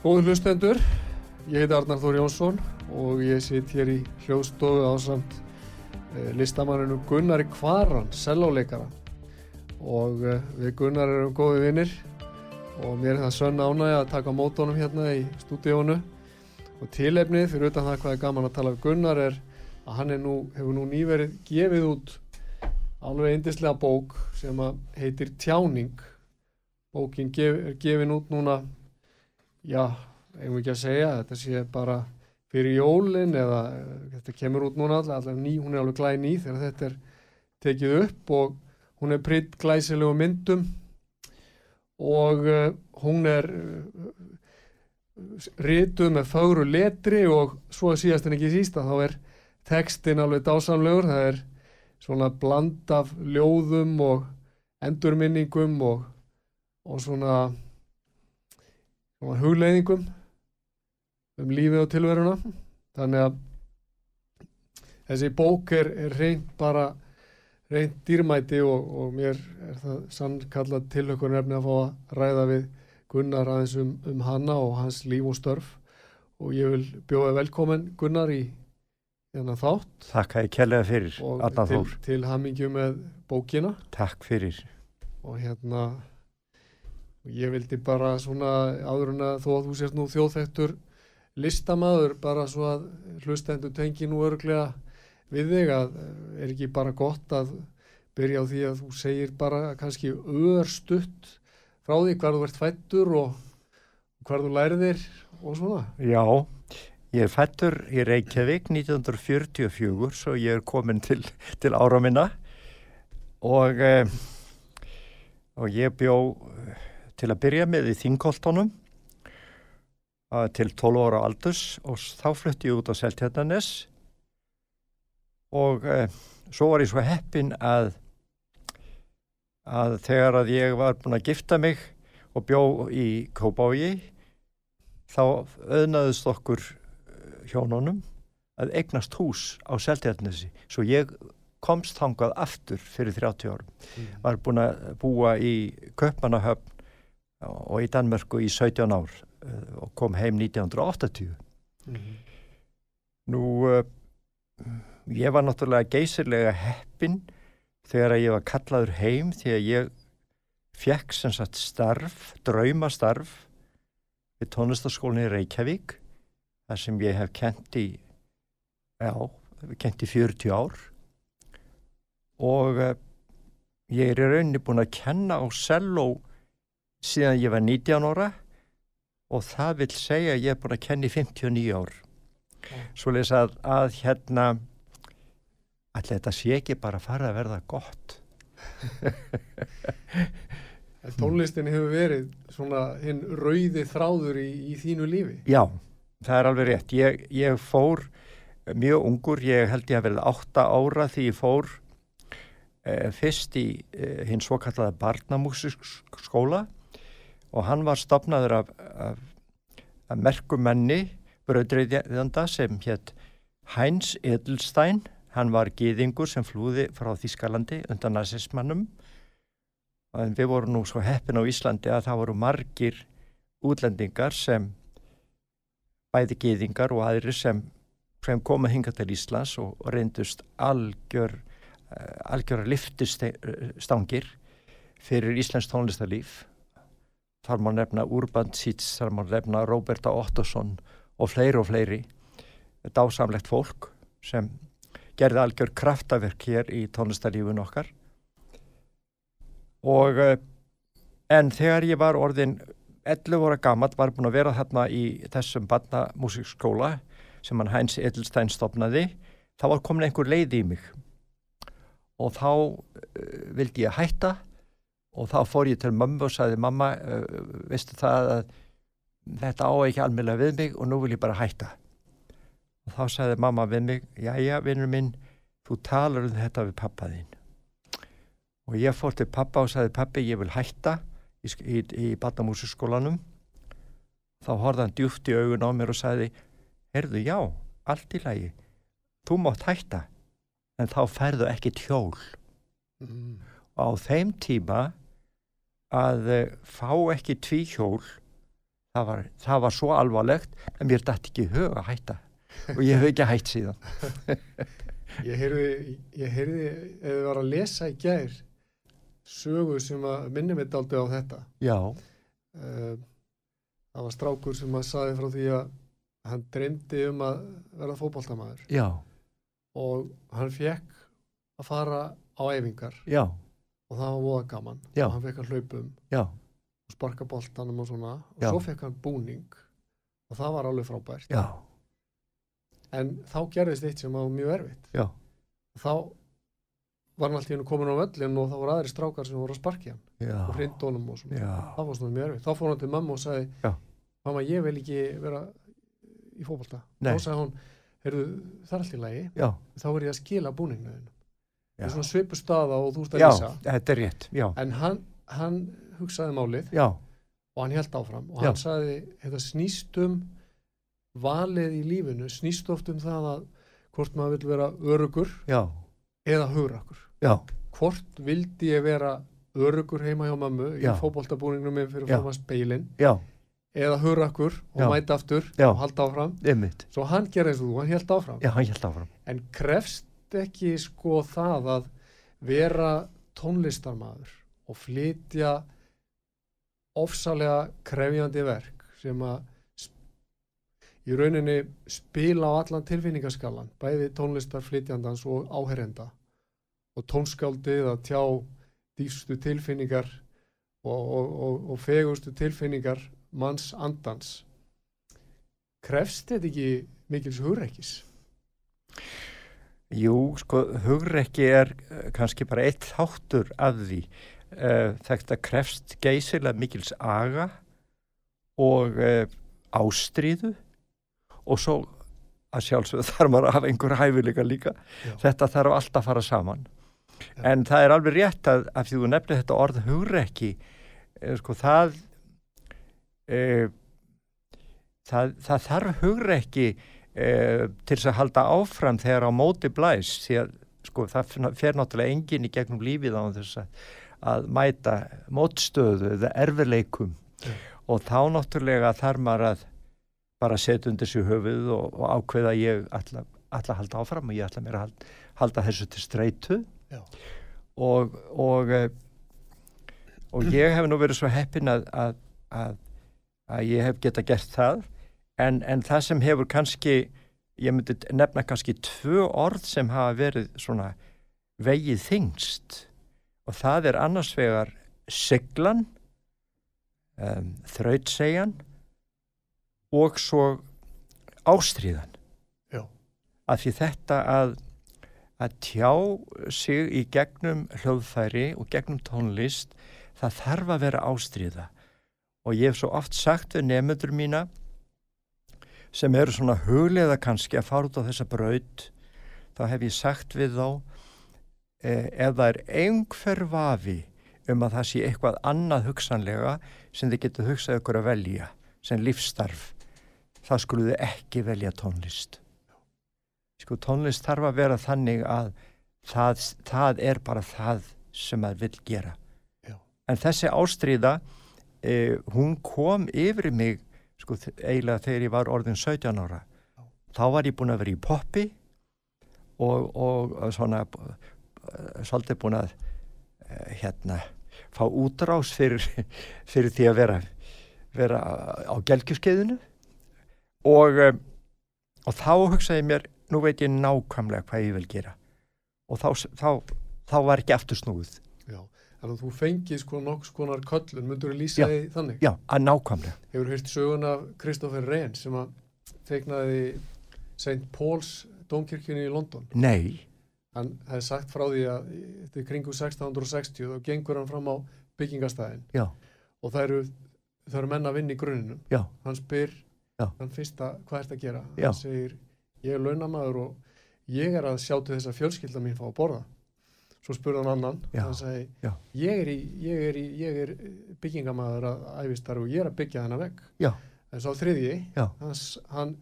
Góður hlustendur, ég heiti Arnar Þór Jónsson og ég sitt hér í hljóðstofu á samt eh, listamanninu Gunnari Kvaran, selláleikara og eh, við Gunnar erum góði vinnir og mér er það sönn ánæg að taka mótónum hérna í stúdíónu og tilefnið fyrir utan það hvað er gaman að tala við Gunnar er að hann nú, hefur nú nýverið gefið út alveg eindislega bók sem heitir Tjáning. Bókin gef, er gefin út núna já, eigum við ekki að segja þetta sé bara fyrir jólin eða eh, þetta kemur út núna alltaf ný, hún er alveg glæð ný þegar þetta er tekið upp og hún er pritt glæsilegu myndum og uh, hún er uh, rituð með fagru letri og svo síðast en ekki sísta þá er tekstin alveg dásamlegur það er svona bland af ljóðum og endurminningum og, og svona hugleiðingum um lífið og tilveruna. Þannig að þessi bók er, er reynd bara reynd dýrmæti og, og mér er það sannkallað tilhaukur nefni að fá að ræða við Gunnar aðeins um, um hanna og hans líf og störf. Og ég vil bjóða velkomin Gunnar í þennan þátt. Takk að ég kellega fyrir og til, til hamingju með bókina. Takk fyrir. Og hérna og ég vildi bara svona áður en að þó að þú sést nú þjóðþektur listamæður bara svo að hlustendur tengi nú örglega við þig að eh, er ekki bara gott að byrja á því að þú segir bara kannski öðurstutt frá því hvað þú ert fættur og hvað þú lærðir og svona. Já, ég er fættur í Reykjavík 1944 svo ég er komin til, til ára minna og, eh, og ég bjó til að byrja með í Þingoltónum til 12 ára aldurs og þá flutti ég út á Seltjarnanes og eh, svo var ég svo heppin að að þegar að ég var búin að gifta mig og bjó í Kópági þá auðnaðist okkur eh, hjónunum að eignast hús á Seltjarnesi svo ég komst þangað aftur fyrir 30 árum. Mm. var búin að búa í Köpmanahöfn og í Danmörku í 17 ár eh, og kom heim 1980 mm -hmm. nú uh, ég var náttúrulega geysirlega heppin þegar ég var kallaður heim því að ég fekk sem sagt starf, draumastarf við tónlistaskólinni í Reykjavík þar sem ég hef kent í já, kent í 40 ár og uh, ég er í rauninni búin að kenna á selló síðan ég var 19 ára og það vil segja að ég er búin að kenni 59 ár. Okay. svo les að, að hérna allir þetta sé ekki bara fara að verða gott? Tónlistin hefur verið svona hinn rauði þráður í, í þínu lífi? Já, það er alveg rétt. Ég, ég fór mjög ungur ég held ég að verða 8 ára því ég fór eh, fyrst í eh, hinn svo kallaða barnamússkóla og hann var stopnaður af, af, af merkumenni bröðriðjanda sem hétt Heinz Edelstein. Hann var gýðingur sem flúði frá Þískalandi undan nazismannum og við vorum nú svo heppin á Íslandi að það voru margir útlendingar sem bæði gýðingar og aðri sem, sem komið hinga til Íslands og, og reyndust algjör uh, algjör liftustangir fyrir Íslands tónlistarlíf þar má nefna Urban Sitz, þar má nefna Roberta Ottosson og fleiri og fleiri. Dásamlegt fólk sem gerði algjör kraftaverk hér í tónlistarlífun okkar. Og uh, en þegar ég var orðin 11 ára gammal var búin að vera þarna í þessum barnamúsikskóla sem hann Heinz Edelstein stopnaði þá var komin einhver leið í mig. Og þá uh, vildi ég hætta og þá fór ég til mamma og sagði mamma, uh, veistu það að þetta á ekki almeinlega við mig og nú vil ég bara hætta. Og þá sagði mamma við mig já já vinnur minn, þú talar um þetta við pappaðinn og ég fór til pappa og sagði pappi ég vil hætta í, í, í barnamúsiskólanum. Þá horfði hann djúft í augun á mér og sagði heyrðu já, allt í lagi. Þú mátt hætta en þá færðu ekki tjól mm. og á þeim tíma að uh, fá ekki tví hjól það var, það var svo alvarlegt en mér dætti ekki huga að hætta. Og ég hef ekki hætt síðan. Ég heyrði, ég heyrði eða var að lesa í gær sögu sem að minni mitt aldrei á þetta. Já. Uh, Það var strákur sem að saði frá því að hann dreymdi um að vera fókbóltamæður Já. Og hann fekk að fara á eyfingar Já og það var voða gaman. Já. og hann fekk að hlaupum Já. og sparka boltanum og svona. Og svo fekk hann búning. Og það var alveg frábært. Já. En þá gerðist eitt sem var mjög erfitt. Já. Þá var hann alltaf komin á völlin og þá voru aðri strákar sem voru að sparkja hann. Og hrindónum og svona. Já. Það var svona mjög erfitt, þá fór hann til mamma og sagði mamma ég vil ekki vera í fótbolta. Nei. þá sagði heyrðu það er allt í lagi. Já. Þá er ég að skila búninginu þínu það Já. er svona svipu staða og þú ert að Já, lýsa. þetta er rétt Já. En hann, hann hugsaði málið Já. og hann held áfram og Já. hann sagði, þetta snýst um valið í lífinu snýst oft um það að hvort maður vil vera örugur Já. eða hugrakur Já. Hvort vildi ég vera örugur heima hjá mömmu í Já. fótboltabúningnum minn fyrir Já. að speilin Já. eða hurakur og Já. mæta aftur Já. og halda áfram. Einmitt. Svo hann gerði eins og þú, hann held áfram. Já, hann held áfram. En krefst ekki sko það að vera tónlistarmaður og flytja ofsalega krefjandi verk sem að í rauninni spila á allan tilfinningaskalan bæði tónlistarflytjandans og áherenda og tónskáldið að tjá dýfstu tilfinningar og, og, og, og fegustu tilfinningar manns andans. Krefst þetta ekki mikils hugreikis Jú, sko, hugrekki er eh, kannski bara eitt þáttur af því. Uh, þetta krefst geysilega mikils aga og uh, ástríðu og svo að sjálfsögðu þarf maður að hafa einhver hæfileika líka. Já. Þetta þarf alltaf að fara saman. Já. En það er alveg rétt að, að því þú nefnir þetta orð hugrekki, uh, sko, það, uh, það, það þarf hugrekki uh, til þess að halda áfram þegar á móti blæs því að sko, það fer náttúrulega enginn í gegnum lífið á þess að, að mæta mótstöðu eða erfileikum Já. og þá náttúrulega þarf maður að bara setja undir sig höfuð og, og ákveða ég ætla, að halda áfram og ég ætla mér að halda, halda þessu til streitu Já. og og, eh, og ég hef nú verið svo heppin að, að, að, að ég hef geta gert það en, en það sem hefur kannski ég myndi nefna kannski tvö orð sem hafa verið svona vegið þingst og það er annars vegar siglan um, þrautsegjan og svo ástríðan. Já. að því þetta að að tjá sig í gegnum hljóðfæri og gegnum tónlist það þarf að vera ástríða. Og ég hef svo oft sagt við nefnendur mína sem eru svona huglega kannski að fara út á þessa braut þá hef ég sagt við þá eh, ef það er einhver vafi um að það sé eitthvað annað hugsanlega sem þið getur hugsað ykkur að velja sem lífstarf þá skulle þið ekki velja tónlist sko tónlist þarf að vera þannig að það, það er bara það sem maður vil gera Já. en þessi ástríða eh, hún kom yfir mig sko eiginlega þegar ég var orðin 17 ára þá var ég búin að vera í poppi og, og svona eh, svolítið búin að eh, hérna fá útrás fyrir, fyrir því að vera vera á gelgjuskeiðinu. Og eh, og þá hugsaði mér nú veit ég nákvæmlega hvað ég vil gera. Og þá, þá, þá var ekki aftur snúið Þannig að þú fengið sko nokks konar köllun, myndur þú lýsa því þannig? Já, að nákvæmlega. Hefur hýrt sögun af Kristoffer Rehn sem að teiknaði St. Paul's Dómkirkjunni í London. Nei, Hann hefði sagt frá því að þetta er kringu 1660 og gengur hann fram á byggingastæðin já, og það eru, það eru menn að vinna í gruninum. já, Hann spyr, Já. hann fyrsta, hvað ert að gera? Já. Hann segir, ég er launamaður og ég er að sjá til þess að fjölskylda mín fá að borða. Svo spurði hann annan, Já. hann Já. ég er, í, ég, er í, ég er byggingamaður að æfistar og ég er að byggja þennan. Já. En svo þriðji, Já. hann,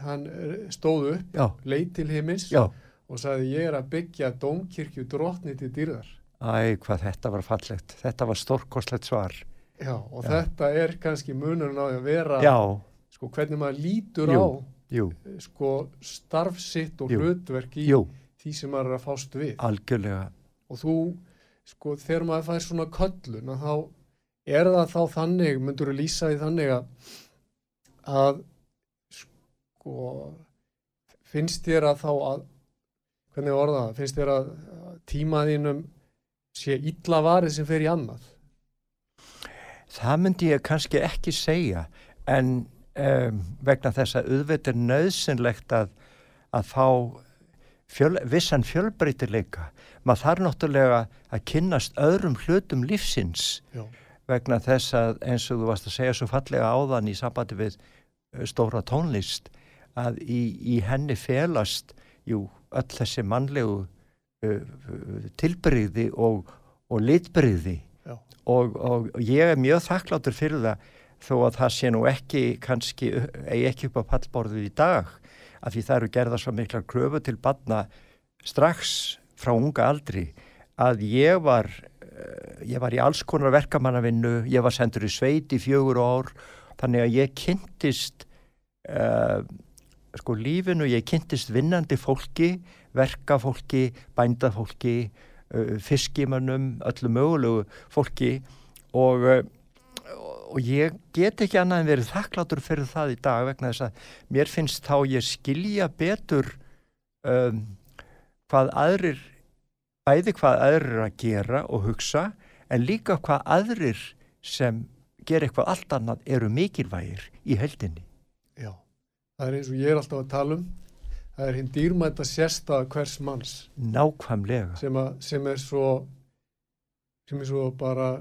hann, eh, stóð upp, já, leit til himins já. og sagði, ég er að byggja dómkirkju drotni til dýrðar. Æ, hvað þetta var fallegt. Þetta var stórkostlegt svar. Já, og þetta er kannski munurinn á að vera, sko, hvernig maður lítur Jú. á jú, sko starf sitt og hlutverk í jú, því sem maður er að fást við. Algjörlega. og þú, sko, þegar maður fær svona köllun þá er það þá þannig, myndur þú lýsa því þannig að að sko finnst þér að þá að hvernig orða það, finnst þér að að tímaðínum sé illa varið sem fer í annað? Það myndi ég kannski ekki segja en um, vegna þess að auðvitað er nöðsynlegt að, að fá fjöl, vissan fjölbreytileika. Maður þarf náttúrulega að kynnast öðrum hlutum lífsins Já, vegna þess að eins og þú varst að segja svo fallega áðan í sambandi við uh, stóra tónlist að í, í henni felast jú, öll þessi mannlegu uh, uh, tilbyrði og, og litbyrði og, og, og ég er mjög þakkláttur fyrir það þó að það sé nú ekki kannski, eigi ekki upp á pallborðið í dag af því það eru gerða svo mikla kröfu til badna strax frá unga aldri að ég var eh, ég var í alls konar verkamannavinnu ég var sendur í sveit í fjögur ár þannig að ég kynntist uh, sko lífinu ég kynntist vinnandi fólki verkafólki, bændafólki uh, fiskimannum, öllu mögulegu fólki og, uh, og ég get ekki annað en verið þakklátur fyrir það í dag vegna þess að mér finnst þá ég skilja betur um, hvað aðrir bæði hvað aðrir er að gera og hugsa en líka hvað aðrir sem gera eitthvað allt annað eru mikilvægir í heldinni. já það er eins og ég er alltaf að tala um það er hinn dýrmæta sérstað hvers manns Nákvæmlega. sem, að, sem er svo sem er svo bara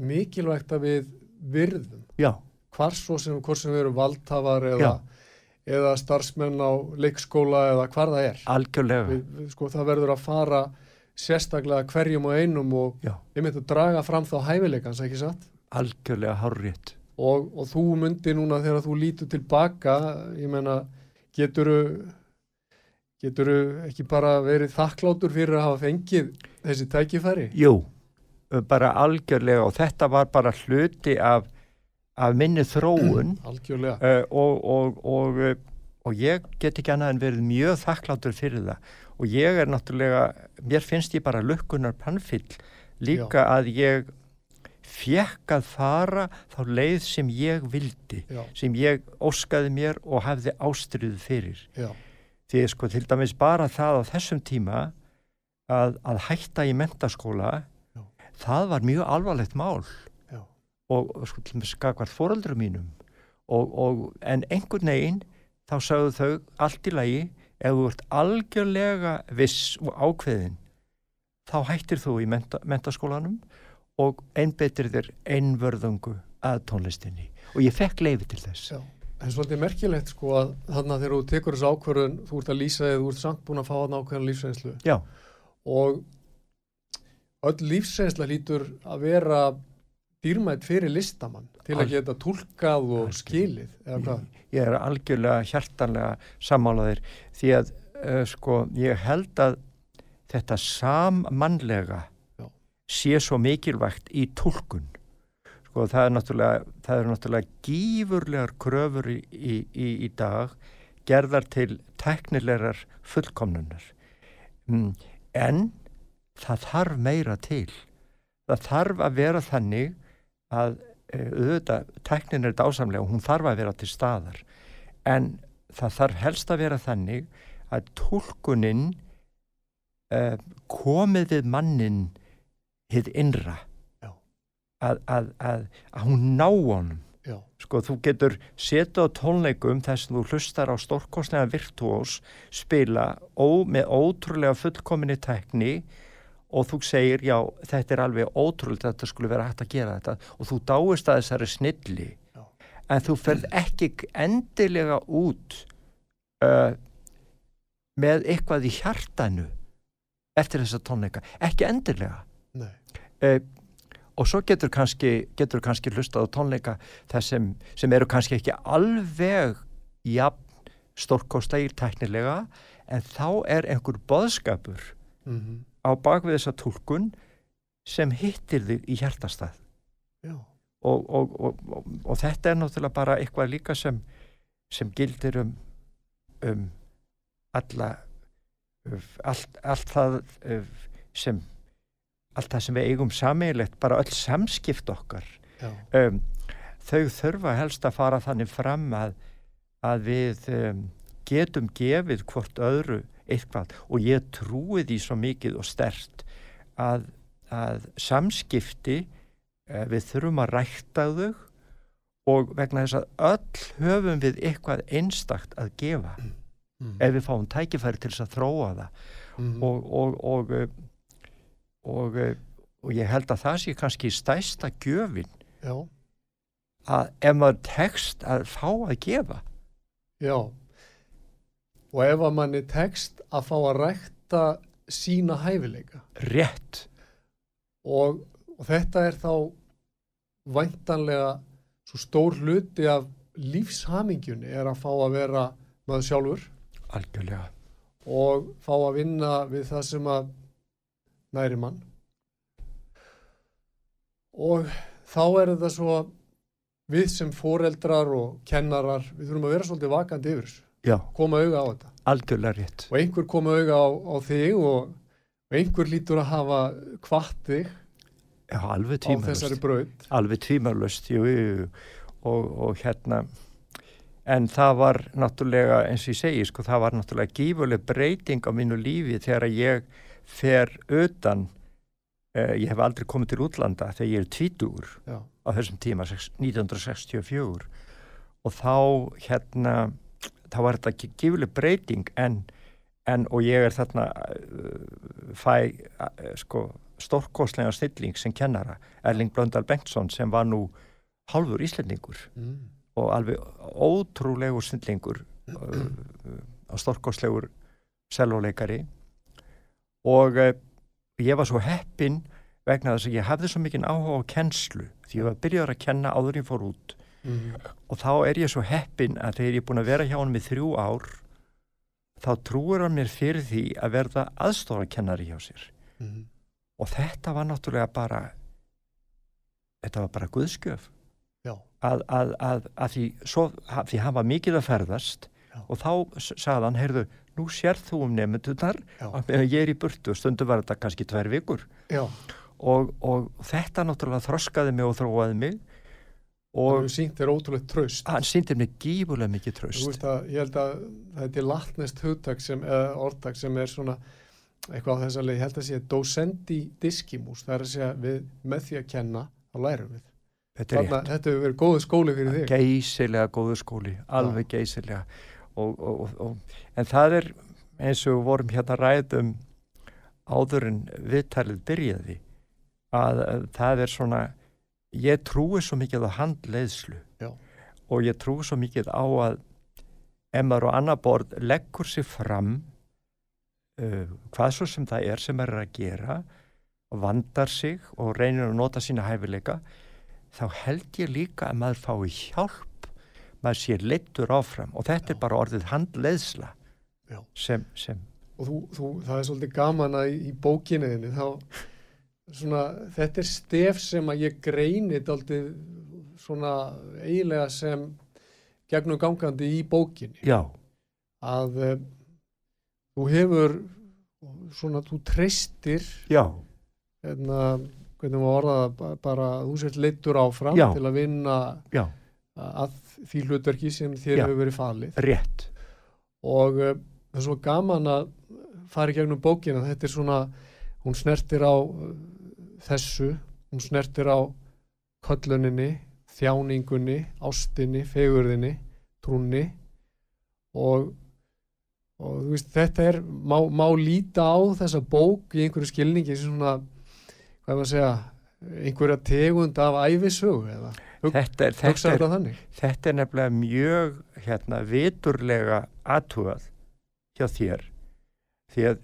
mikilvægt að við virðum. Já, hvar svo sem, sem við erum valdhafar eða, eða starfsmenn á leikskóla eða hvar það er. Algjörlega. við, við, sko, það verður að fara sérstaklega hverjum og einum og Já. einmitt að draga fram þá hæfileikans ekki satt? Algjörlega hárrétt. og, og þú myndi núna þegar þú lítur tilbaka ég menna geturu geturu ekki bara verið þakklátur fyrir að hafa fengið þessi tækifæri? Jú, bara algjörlega og þetta var bara hluti af, af minni þróun. Algjörlega. Uh, og, og, og, uh, og ég get ekki annað en verið mjög þakklátur fyrir það. Og ég er náttúrulega, mér finnst ég bara lukkunar pannfill líka að ég fekk að fara þá leið sem ég vildi, já, sem ég óskaði mér og hafði ástriðu fyrir. já, Því sko til dæmis bara það á þessum tíma að, að hætta í mentaskóla, Já. Það var mjög alvarlegt mál. Já, og, sko skakvart fóröldrum mínum. Og, og en einhvern veginn þá sagðu þau allt í lagi ef þú ert algjörlega viss og ákveðin þá hættir þú í menta, mentaskólanum og einbetir þér einvörðungu að tónlistinni. Og ég fekk leiði til þess. Já. En svolítið merkilegt sko að þarna þegar þú tekur þessu ákvörðun þú ert að lýsa eða þú ert samt búin að fá þarna ákveðan lífsreynslu. Já, og öll lífsreynsla lítur að vera dýrmætt fyrir listamann til að geta tólkað og skilið eða hvað? Ég er algjörlega hjartanlega sammálaðir því að uh, sko ég held að þetta sammannlega sé svo mikilvægt í tólkun sko það er náttúrulega það er náttúrulega gífurlegar kröfur í, í, í, í dag gerðar til teknilegar fullkomnunar. Mm, en það þarf meira til. Það þarf að vera þannig að eh, auðvitað, tæknin er dásamlega og hún þarf að vera til staðar. En það þarf helst að vera þannig að tólkunin uh, komið við mannin hitt innra. Að, að, að, að hún ná honum. Já. sko þú getur setja á tónleikum þess að þú hlustar á stórkostlega virtuós spila ó, með ótrúlega fullkominni tekni og þú segir já þetta er alveg ótrúlega þetta skulle vera hægt að gera þetta. Og þú dáist að þessari snilli. Já. en þú ferð ekki endilega út uh, með eitthvað í hjartanu eftir þessa tónleika, ekki endilega. Uh, og svo getur kannski, getur kannski hlustað á tónleika sem, sem eru kannski ekki alveg jafn stórkostlegir tæknilega en þá er einhver boðskapur Mm á bakvið þessa tólkun sem hittir þig í hjartastað. Og, og, og, og, þetta er náttúrulega bara eitthvað líka sem, sem gildir um, um alla um, allt, allt það um, sem allt það sem við eigum sammeilegt bara öll samskipt okkar. Um, þau þurfa helst að fara þannig fram að, að við um, getum gefið hvort öðru eitthvað og ég trúi því svo mikið og stert að, að samskipti eh, við þurfum að rækta þau og vegna þess að öll höfum við eitthvað einstakt að gefa Mm. ef við fáum tækifæri til þess að þróa það Mm. og, og, og, eh, og, og, og ég held að það sé kannski stæsta gjöfin Já. að ef maður tekst að fá að gefa Já. Og ef að manni tekst að fá að rækta sína hæfileika. Rétt. Og, og þetta er þá væntanlega svo stór hluti af lífshamingjunni er að fá að vera maður sjálfur. Algjörlega. Og fá að vinna við það sem að næri mann. Og þá er þetta svo við sem foreldrar og kennarar við þurfum að vera svolítið vakandi yfir þessu já, koma auga á þetta. Algjörlega rétt. Og einhver koma auga á, á þig og, og einhver lítur að hafa kvart þig já, alveg braut. Alveg tímalust jú, jú. Og, og hérna en það var náttúrulega eins og ég segi, sko, það var náttúrulega gífurleg breyting á mínu lífi þegar ég fer utan eh, ég hef aldrei komið til útlanda þegar ég er tvítugur Já. á þessum tíma, sex- 1964 og þá hérna þá var þetta gífuleg breyting en, en og ég er þarna uh, fæ sko stórkostlega snilling sem kennara. Erling Blöndal Bengtsson sem var nú hálfur íslendingur mm. og alveg ótrúlegur snillingur uh, uh, stórkostlegur selvoleikari og ég var svo heppinn vegna þess að ég hafði svo mikinn áhuga á kennslu því ég var byrjaður að kenna áður ég fór út Mm. og þá er ég svo heppinn að þegar ég er búin að vera hjá hann með þrjú ár þá trúir hann mér fyrir því að verða aðstofakennari hjá sér Mm. og þetta var náttúrulega bara þetta var bara guðskjöf Já. að, að, að, að því, svo, að því hann var mikið að ferðast Já. og þá sagði hann, heyrðu, nú sér þú um nefndunar meðan ég er í burtu stundu var þetta kannski tvær vikur Já. og, og þetta náttúrulega þroskaði mig og þróaði mig og sínt er ótrúlega tröst hann sýndir mig gífulega mikið Þú tröst að ég held að það er latnest hugtak sem, eða orðtak sem er svona eitthvað á þess að leið, ég held að sé docendi discimus, það er að segja við með því að kenna, þá lærum við. Þetta er rétt, þetta hefur verið góðu skóli fyrir þig. Geysilega góður skóli alveg geysilega. Og, og, og, en það er eins og við vorum hérna ræðum áður en viðtalið byrjaði að, að það er svona ég trúi svo mikið á handleiðslu Já. og ég trúi svo mikið á að ef maður á annar borð leggur sig fram uh, hvað svo sem það er sem maður er að gera og vandar sig og reynir að nota sína hæfileika þá held ég líka að maður fái hjálp maður sé leittur áfram og þetta Já. er bara orðið handleiðsla sem, sem og þú, þú, það er svolítið gaman að í, í bókinniðinni þá svona, þetta er stef sem að ég greini daldið svona eiginlega sem gegnum gangandi í bókinni. Já, að uh, þú hefur svona, þú treystir já, hérna, hvernig maður orða það ba- bara þú sért leittur áfram Já. til að vinna að því hlutverki sem þér hefur verið falið. Rétt. Og uh, það er svo gaman að fara í gegnum bókina. Þetta er svona, hún snertir á uh, þessu hún snertir á kölluninni þjáningunni, ástinni, fegurðinni trúnni. Og, og veist þetta er, má, má líta á þessa bók í einhverju skilningi sem svona, hvað er maður að segja einhverja tegund af æfisögu eða? Þetta er, þetta, er, þetta er nefnilega mjög hérna, viturlega aðtúað hjá þér. Því að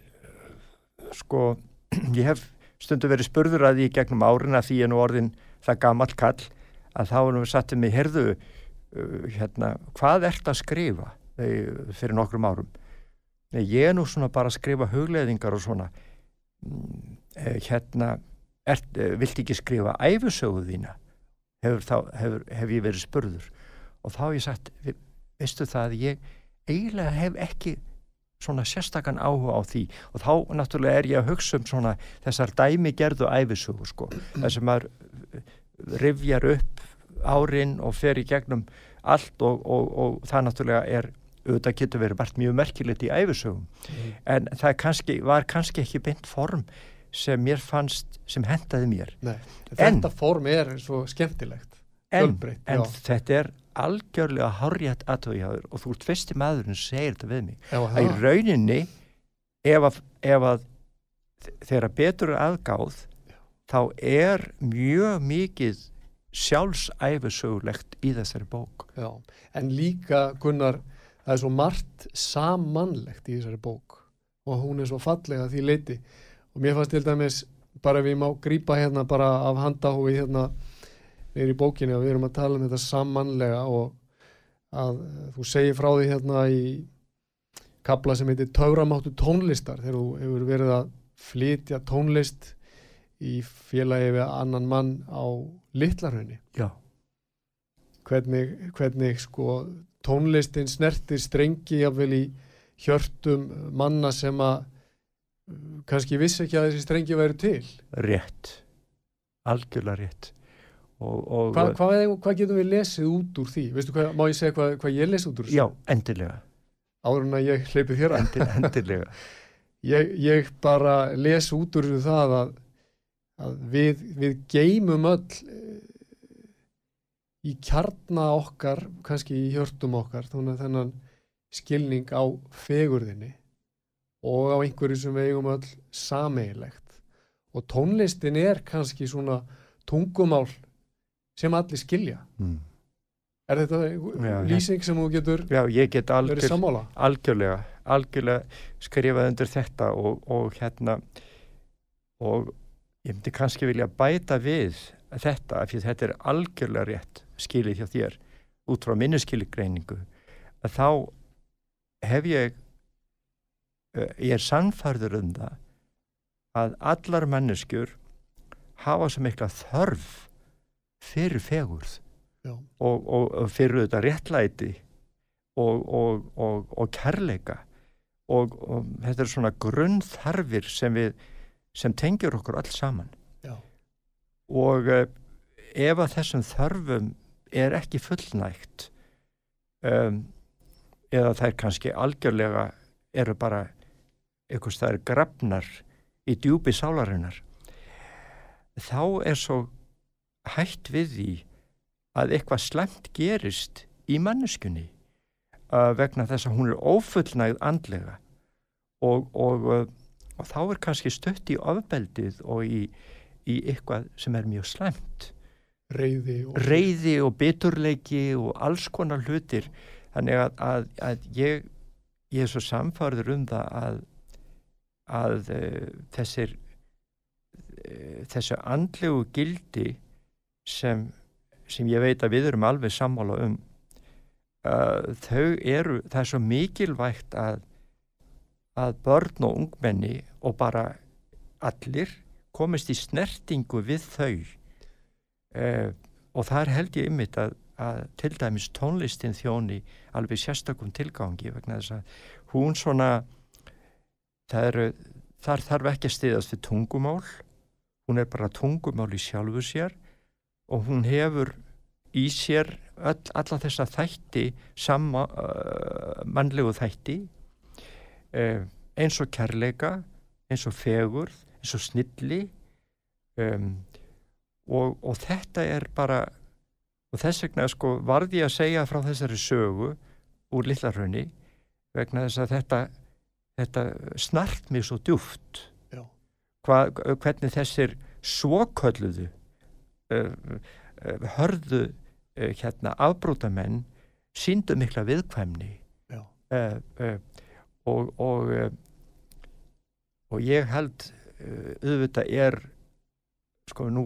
sko ég hef stundu verið spurður að því gegnum árin að því er nú orðin það gammal kall að þá erum við sattið mig herðu uh, hérna, hvað ert að skrifa? Uh, fyrir nokkrum árum. Nei, ég er nú svona bara að skrifa hugleðingar og svona. Mm, eh, hérna ert, eh, vilt ekki skrifa æfusögu þína? Hefur, þá, hefur, hef ég verið spurður. Og þá hef ég sagt "Vi- veistu það að ég eiginlega hef ekki svona sérstakann áhuga á því. Og þá náttúrulega er ég að hugsa um svona þessar dæmi gerðu æfisögu sko þess að maður eh, rifjar upp árin og fer í gegnum allt og, og, og það náttúrulega er auðvitað getur verið bara mjög merkilegt í æfisögum en það kannski, var kannski ekki beint form sem mér fannst sem hendaði mér. Nei, En- þetta form er svo skemmtilegt en, en þetta er algjörlega hárjætt aðtöðjáður og þú ert fyrsti maðurinn sem segir þetta við mig. Já, að í rauninni ef að, ef að þegar betur aðgáð þá er mjög mikið sjálfsæfisögulegt í þessari bók. Já, en líka Gunnar, það er svo margt samanlegt í þessari bók og hún er svo fallega því leiti og mér fannst til dæmis bara ég má grípa hérna bara af handahófi hérna neyri í bókinni og við erum að tala um þetta samanlega og að eh, þú segir frá því hérna í kapla sem heitir Tauramáttu tónlistar þegar þú hefur verið að flytja tónlist í félagi við annan mann á Littlarhraunni já, hvernig, hvernig sko tónlistin snertir strengi jafnvel í hjörtum manna sem að uh, kannski vissi ekki að þessi strengi væri til. Rétt. Algjörlega rétt og, og Hva, hvað, hvað getum við lesið út úr því? Veistu hvað, má ég segja hvað, hvað ég lesið út úr þessu? já, endilega, Áður en að ég hleypi þér að endilega, endilega. ég, ég bara les út úr það að, að við, við geymum öll eh, í kjarna okkar kannski í hjörtum okkar þannig að þennan skilning á fegurðinni og á einhverju sem við eigum öll sameigilegt og tónlistin er kannski svona tungumál sem allir skilja. Mm. er þetta Já, lýsing sem þú getur já, ég get algjör, algjörlega algjörlega skrifað undir þetta og, og hérna og ég myndi kannski vilja bæta við þetta af því að þetta er algjörlega rétt skilið hjá þér út frá minnuskilgreiningu að þá hef ég eh, ég er sannfærður um það að allar manneskjur hafa svo mikla þörf fyrir fegurð og, og, og fyrir þetta réttlæti og, og, og, og kærleika. Og, og þetta er svona grunnþarfir sem við sem tengjur okkur alls saman. Já. og uh, ef að þessum þörfum er ekki fullnægt um, eða þær kannski algjörlega eru bara einhvers það er grafnar í djúpi sálarinnar þá er svo hætt við því að eitthvað slemt gerist í manneskunni uh, vegna þess að hún er ófullnægð andlega. Og, og, uh, og þá er kannski stött í ofbeldið og í, í eitthvað sem er mjög slemt reyði og reyði og biturleiki og alls konar hlutir. Þannig að, að, að ég ég er svo samfarður um það að að uh, þessir uh, þessu andlegu gildi sem, sem ég veit að við erum alveg sammála um uh, þau eru það er svo mikilvægt að að börn og ungmenni og bara allir komist í snertingu við þau. Uh, og þar held ég ymmit að, að til dæmis tónlistin þjóni alveg sérstakum tilgangi vegna þess að hún svona eru, þar þarf ekki að stiðast við tungumál. Hún er bara tungumál í sjálfu sér og hún hefur í sér öll, alla þessa þætti sama uh, mannlegu þætti uh, eins og kærleika eins og fegurð, eins og snilli um, og, og þetta er bara og þess vegna sko varði ég að segja frá þessari sögu úr Lillarhraunni vegna þess að þetta, þetta snart mér svo djúft Hva, hvernig þessir svokölluðu hörðu uh, hérna afbrótamenn síndu mikla viðkvæmni. Og og, og ég held auðvitað er sko nú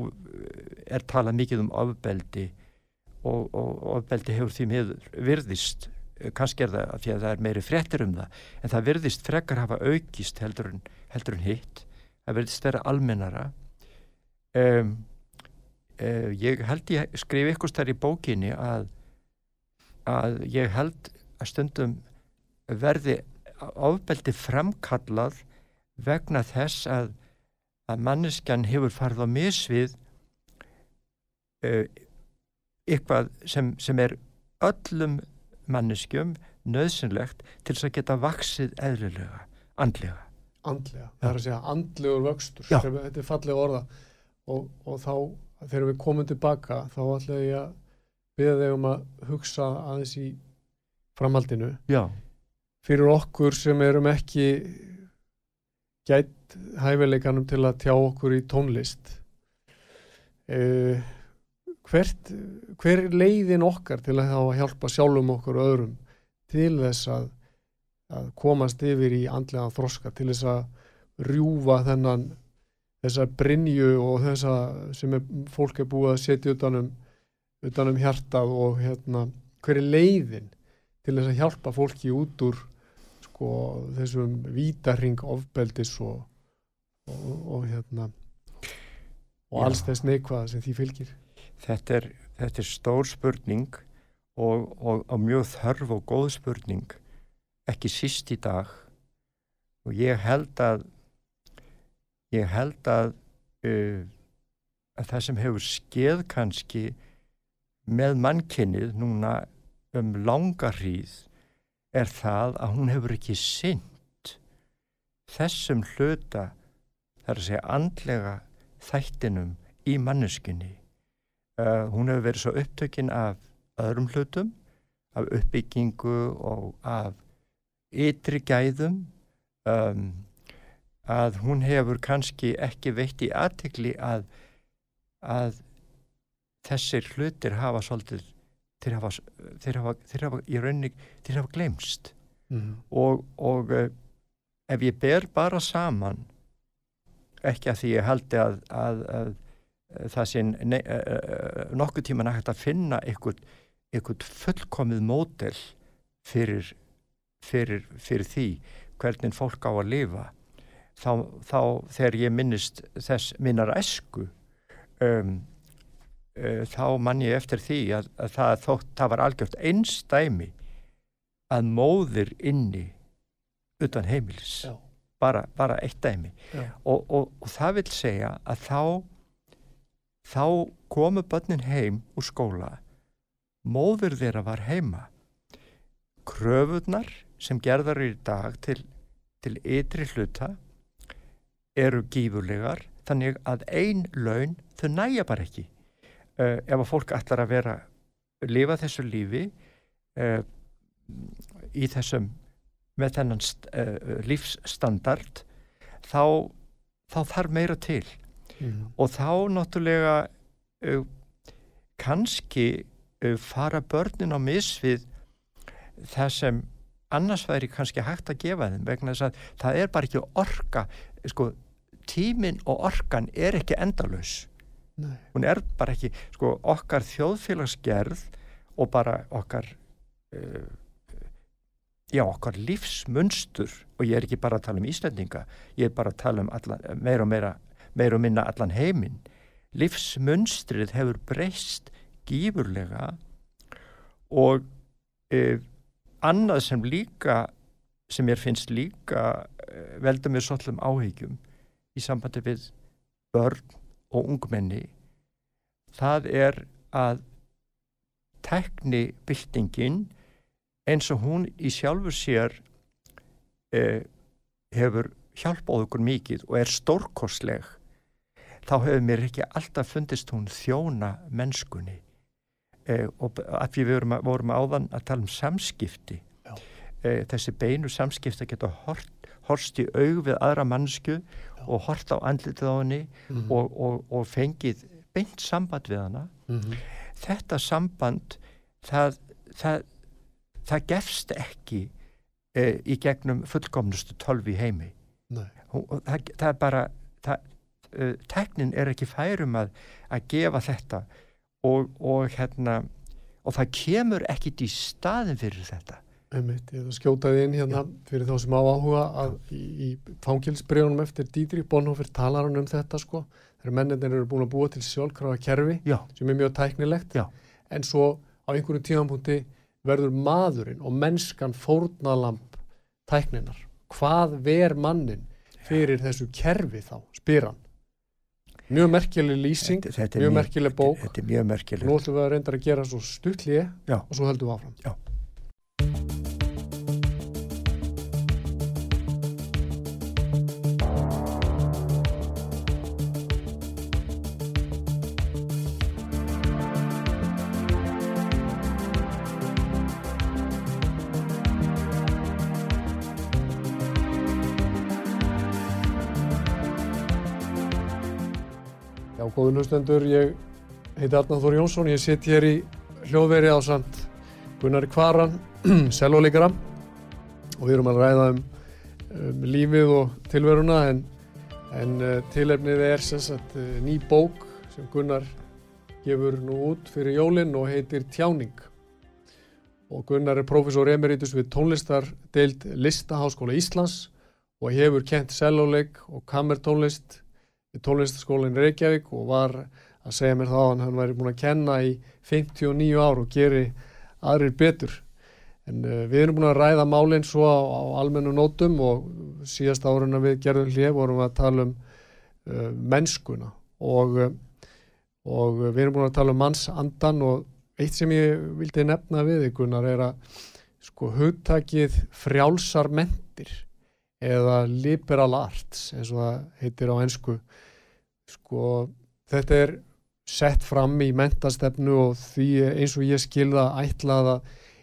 er talað mikið um ofbeldi og, og ofbeldi hefur því miður virðist kannski er það því að það er meiri frettir um það en það virðist frekar hafa aukist heldur en, heldur en hitt. Það virðist vera almennara. Um, uh, ég held ég skrif ykkur starf í bókinni að, að ég held að stundum verði ofbeldi framkallað vegna þess að, að manneskjan hefur farið á misvið uh, eitthvað sem, sem er öllum manneskjum nöðsynlegt til þess að geta vaksið eðlilega, andlega. Andlega, það er að segja andlegur vöxtur, þetta er fallega orða og, og þá þegar við komum tilbaka þá ætla ég að byrja þig um að hugsa aðeins í framhaldinu Já. fyrir okkur sem erum ekki gætt hæfileikanum til að tjá okkur í tónlist uh, hvert, hver er leiðin okkar til að, að hjálpa sjálfum okkur og öðrum til þess að, að komast yfir í andlega þroska, til þess að rjúfa þennan þessa brinju og þessa sem er, fólk er búið að setja utanum, utanum hjartað og hérna, hver er leiðin til þess að hjálpa fólki út úr sko, þessum vítarring ofbeldis og, og, og hérna og alls þess neikvæða sem því fylgir? Þetta er, þetta er stór spurning og, og, og mjög þörf og góð spurning ekki síst í dag. Og ég held að ég held að, uh, að það sem hefur skeið kannski með mannkynnið núna um langa hríð er það að hún hefur ekki synd þessum hluta þar að segja andlega þættinum í manneskinni Uh, hún hefur verið svo upptökinn af öðrum hlutum, af uppbyggingu og af ytri gæðum um, að hún hefur kannski ekki veitt í aðtikli að, að þessir hlutir hafa svolítið, þeir hafa, þeir hafa, þeir hafa í rauninni, þeir hafa glemst mm. og, og uh, ef ég ber bara saman, ekki að því ég haldi að, að, að það sé eh, eh, nokkuð tíma nægt að finna einhvern fullkomið mótel fyrir, fyrir, fyrir því hvernig fólk á að lifa þá, þá þegar ég minnist þess minnar esku um, uh, þá mann ég eftir því að, að það, þótt, það var algjört einstæmi að móðir inni utan heimilis. Bara, bara eitt dæmi. Og, og, og það vil segja að þá þá komu börnin heim úr skóla móður þeirra var heima. Kröfunar sem gerðar í dag til, til ytri hluta eru gífurlegar þannig að ein laun þau næja bara ekki uh, ef að fólk ætlar að vera lifa þessu lífi uh, í þessum með þennan uh, lífsstandard þá, þá þarf meira til mm. og þá náttúrulega kannski fara börnin á misvið það sem annars væri kannski hægt að gefa þeim vegna þess að það er bara ekki orka sko, tímin og orkan er ekki endalus Nei. hún er bara ekki sko, okkar þjóðfélagsgerð og bara okkar uh, já, okkar lífsmunstur. Og ég er ekki bara að tala um Íslandinga ég er bara að tala um alla, meira og meira meir og minna allan heiminn. Livsmunstrið hefur breyst gífurlega og eh, annað sem líka sem ég finnst líka eh, velda mér svolum áhegjum í sambandi við börn og ungmenni það er að teknibildingin eins og hún í sjálfur sér eh, hefur hjálpað okkur mikið og er stórkosleg þá hefur mér ekki alltaf fundist hún þjóna mennskunni eh, og af því við vorum, vorum áðan að tala um samskipti eh, þessi beinu samskipti að geta hort, horst í aug við aðra mannsku Já. og hort á andlitið á henni mm -hmm. og, og, og fengið beint samband við hana mm -hmm. þetta samband það, það, það gefst ekki eh, í gegnum fullkomnustu tölvi heimi Hún, það, það er bara það, uh, teknin er ekki færum að, að gefa þetta og, og hérna og það kemur ekkit í staðin fyrir þetta Einmitt, ég hef skjótaði inn hérna Já. fyrir þá sem á áhuga að í, í fangilsbregunum eftir Dídri Bonhoeffer talar hann um þetta sko þegar menninir eru búin að búa til sjálfkrafa kerfi Já. sem er mjög tæknilegt Já. en svo á einhverju tímanpunkti verður maðurinn og mennskan fórnalamp tækninar hvað ver mannin fyrir þessu kerfi þá, spyr hann mjög merkjuleg lýsing þetta, mjög merkjuleg bók. þetta er mjög merkjuleg nú ætlum við að reynda að gera svo stuttlið og svo heldum við áfram Góðun hlustendur, ég heiti Arnáð Þór Jónsson, ég sitt hér í hljóðveri á samt Gunnari Kvaran, selvoleikara og við erum að ræða um, um lífið og tilveruna en, en uh, tilefnið er sagt, uh, ný bók sem Gunnar gefur nú út fyrir jólinn og heitir Tjáning. Og Gunnar er profesor emeritus við tónlistardeild Listaháskóla Íslands og hefur kent selvoleik og kammertónlist í tónlistaskólinn Reykjavík og var að segja mér þá að hann væri búin að kenna í 59 ár og geri aðrir betur. En uh, við erum búin að ræða málinn svo á, á almennu nótum og síðast árun að við gerðum hlið vorum að tala um uh, mennskuna og, uh, og við erum búin að tala um mannsandan og eitt sem ég vildi nefna við ykkurnar er að sko hugtakið frjálsar mentir eða liberal arts eins og það heitir á ennsku sko þetta er sett fram í mentastefnu og því eins og ég skilða ætlaða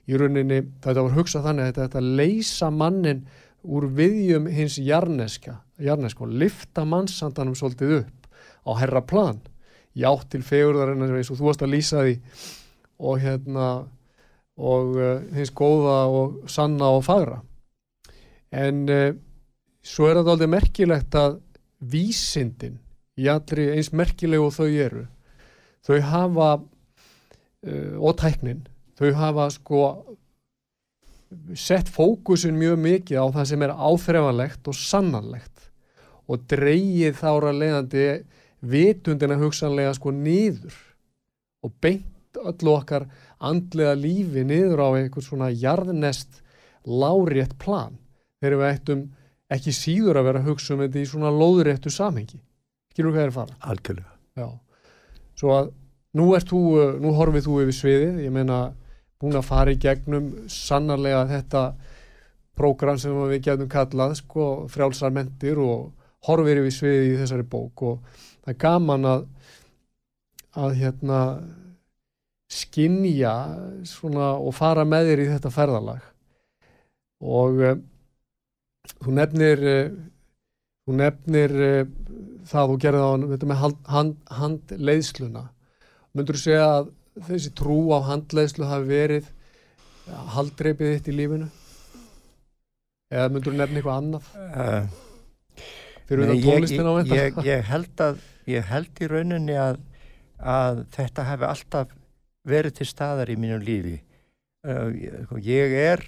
í rauninni þetta var hugsað þannig að þetta leysa mannin úr viðjum hins jarneska, jarneska og lifta mannsandanum svolítið upp á herra plan. Játt til fegurðarinn eins og þú varst að lýsa því og hérna og uh, hins góða og sanna og fagra. En uh, svo er þetta aldrei merkilegt að vísindin í allri eins merkilegu þau eru þau hafa uh, og tæknin þau hafa sko sett fókusin mjög mikið á það sem er áþrefanlegt og sannanlegt og dreyið þára leiðandi vitundina hugsanlega sko nýður og beint öllu okkar andlega lífi niður á einhvern svona jarðnest lárétt plan. Þegar við ættum ekki síður að vera að hugsa um þetta í svona lóðréttu samhengi. Skilur hvað er að fara? Algjörlega. Já. svo að nú ert þú, uh, nú horfið þú yfir sviðið. Ég meina búin að fara í gegnum sannarlega þetta prógram sem við getum kallað sko, frjálsarmentir og horfið yfir sviðið í þessari bók. Og það er gaman að að hérna skinja svona og fara með þér í þetta ferðalag. Og uh, þú nefnir þú nefnir það og gerði á hann með hand, handleiðsluna. Myndur þú segja að þessi trú á handleiðslu hafi verið haldreipið þitt í lífinu? Eða myndur þú nefna eitthvað annað? Uh, fyrir því tónlistin á þetta? ég, ég held að ég held í rauninni að, að þetta hefði alltaf verið til staðar í mínum lífi. Uh, ég er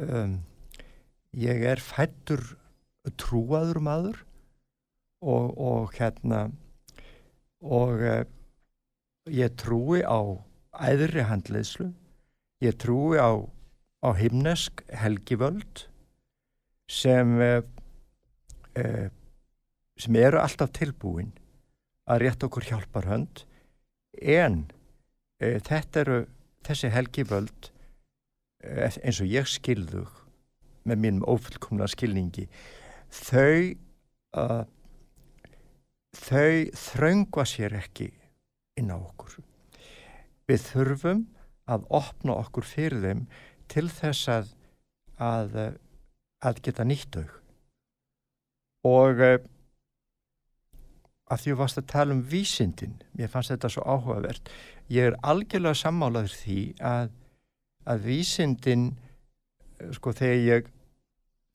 um, ég er fættur trúaður maður og, og hérna og uh, ég trúi á æðri handleyslu ég trúi á, á himnesk helgivöld sem uh, uh, sem eru alltaf tilbúin að rétta okkur hjálpar hönd en þetta eru þessi helgivöld eins og ég skilðu með mínum ófullkomna skilningi þau þau þröngva sér ekki inn á okkur. Við þurfum að opna okkur fyrir þeim til þess að, að, að geta nýtt þau. Og eh, að því að varst að tala um vísindin, mér fannst þetta svo áhugavert, ég er algjörlega sammálaður því að, að vísindin, sko þegar ég,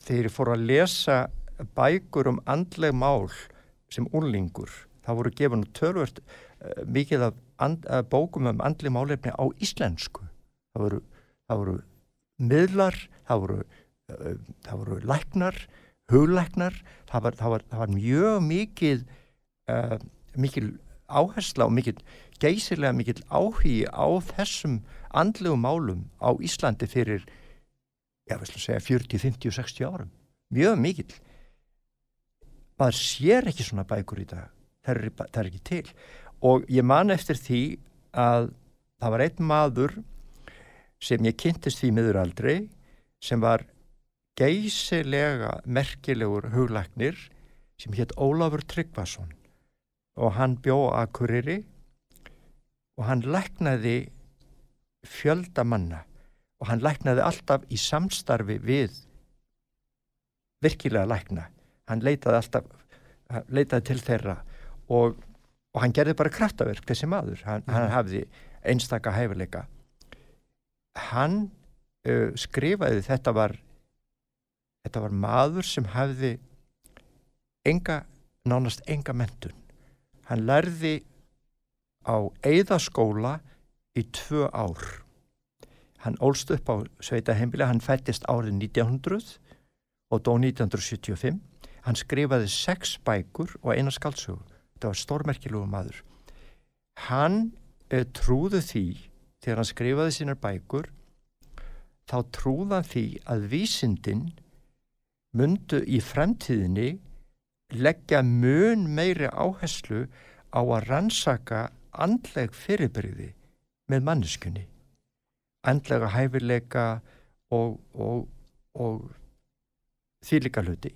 þegar ég fór að lesa bækur um andleg mál sem úrlingur, það voru gefinu törvört uh, mikið af and, uh, bókum um andleg málefni á íslensku. Það voru, það voru miðlar, það voru, uh, það voru læknar, huglæknar, það var, það var, var mjög mikið, mikil áhersla og mikil, geysilega mikil áhugi á þessum andlegum málum á Íslandi fyrir, ég veist að segja, 40, 50 og 60 árum. Mjög mikil maður sér ekki svona bækur í dag. Það er, það er ekki til. Og ég man eftir því að það var einn maður sem ég kynntist því miður aldrei sem var geysilega merkilegur huglæknir sem hétt Ólafur Tryggvason. Og hann bjó að kuriri og hann læknaði fjölda manna og hann læknaði alltaf í samstarfi við virkilega lækna. Hann leitaði alltaf leitaði til þeirra. Og, og hann gerði bara kraftaverk þessi maður, hann, mm. hann hafði einstaka hæfileika. Hann uh, skrifaði þetta var þetta var maður sem hafði enga, nánast enga mentun hann lærði á eigðaskóla í tvö ár hann ólst upp á sveita heimili, hann fættist árið 1900 og dó 1975 Hann skrifaði sex bækur og eina skaldsögu. Þetta var stórmerkilegu maður. Hann eh, trúði því, þegar hann skrifaði sínar bækur, þá trúði hann því að vísindin myndu í fremtíðinni leggja mun meiri áherslu á að rannsaka andleg fyrirbyrði með manneskunni. Andlega hæfileika og, og, og þýlika hluti.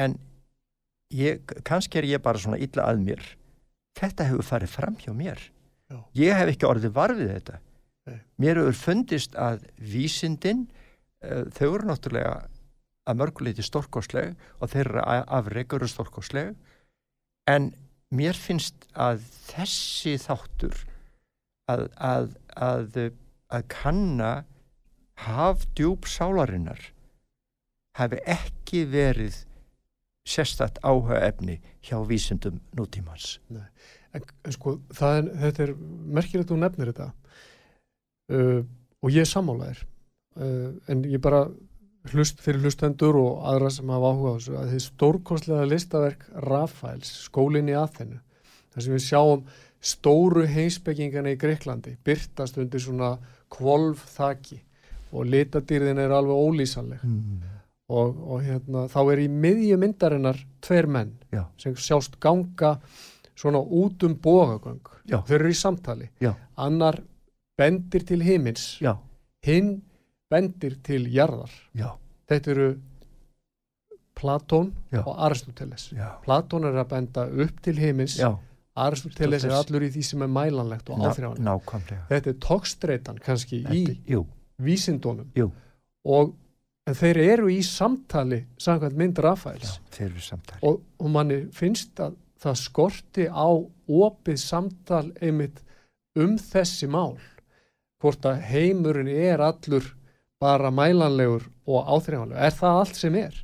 En ég, kannski er ég bara svona illa að mér. Þetta hefur farið fram hjá mér. Já. ég hef ekki orðið varfið þetta. Nei. mér hefur fundist að vísindin uh, þau eru náttúrulega að mörguleiti stórkosleg og þeirra afreikur eru stórkosleg en mér finnst að þessi þáttur að, að, að, að kanna hafdjúb sálarinnar hafi ekki verið sérstatt áhuga efni hjá vísundum nútímans. En, en sko, er, þetta er merkilegt þú nefnir þetta. Uh, og ég er sammálaðir uh, en ég bara hlust fyrir hlustendur og aðra sem hafa áhuga á þessu að þið stórkostlega listaverk Rafaels, skólinn í Aþenu þar sem við sjáum stóru heimsbyggingana í Greiklandi byrtast undir svona kvolv þaki og litadýrðin er alveg ólýsanleg. Mm. Og, og hérna, þá er í miðju myndarinnar tveir menn Já. sem sjást ganga svona út um bógagöng þau eru í samtali. Já. annar bendir til himins Já. hinn bendir til jarðar. Þetta eru Platón og Aristoteles Platón er að benda upp til himins Aristoteles er allur í því sem er mælanlegt og áþrjáðanlegt þetta er tókstreitan kannski þetta, í jú. vísindónum jú. og en þeir eru í samtali samkvæmt mynd Rafaels. Já, og, og manni finnst að það skorti á opið samtal einmitt um þessi mál. Hvort að heimurinn er allur bara mælanlegur og áþreifanlegur. Er það allt sem er?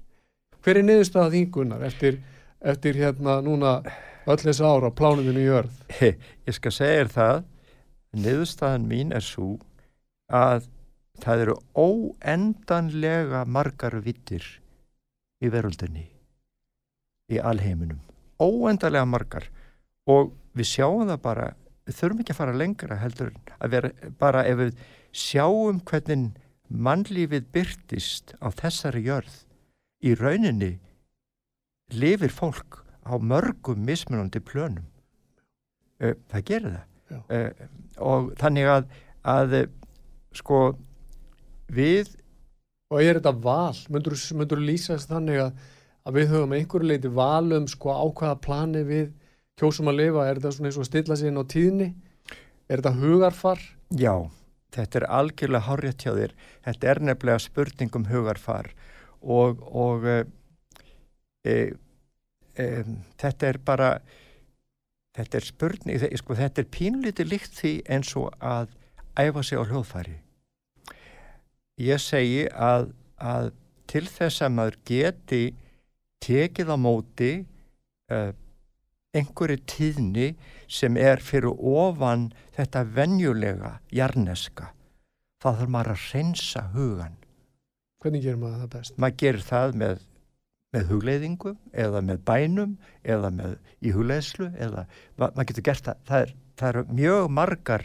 Hver er niðurstaðað þingunar eftir, eftir hérna núna öll þessi ára á plánuminu í örð ég skal segja þér það niðurstaðan mín er svo að það eru óendanlega margar vittir í veröldinni í alheiminum. Óendanlega margar. Og við sjáum það bara við þurfum ekki að fara lengra heldur að vera bara ef við sjáum hvernig mannlífið byrtist á þessari jörð í rauninni lifir fólk á mörgum mismunandi plönum. Það gerir það. Uh, og þannig að, að sko við og er þetta val, myndur þú lýsa þess þannig að, að við höfum einhverju leiti valum sko á hvaða plani við kjósum að lifa, er þetta svona eins og stilla sig inn á tíðni? Er þetta hugarfar? Já, þetta er algjörlega horrið hjá þér. Þetta er nefnilega spurningum hugarfar. Og, og e, e, e, þetta er bara, þetta er spurning, sko, þetta er pínlítið líkt því eins og að æfa sig á hljóðfæri. Ég segi að, að til þess að maður geti tekið á móti uh, einhverju tíðni sem er fyrir ofan þetta venjulega jarneska þá þarf maður að reynsa hugan Hvernig gerir maður það best? Maður gerir það með, með hugleiðingu eða með bænum eða með í hugleiðslu eða maður getur gert það það er, það er mjög margar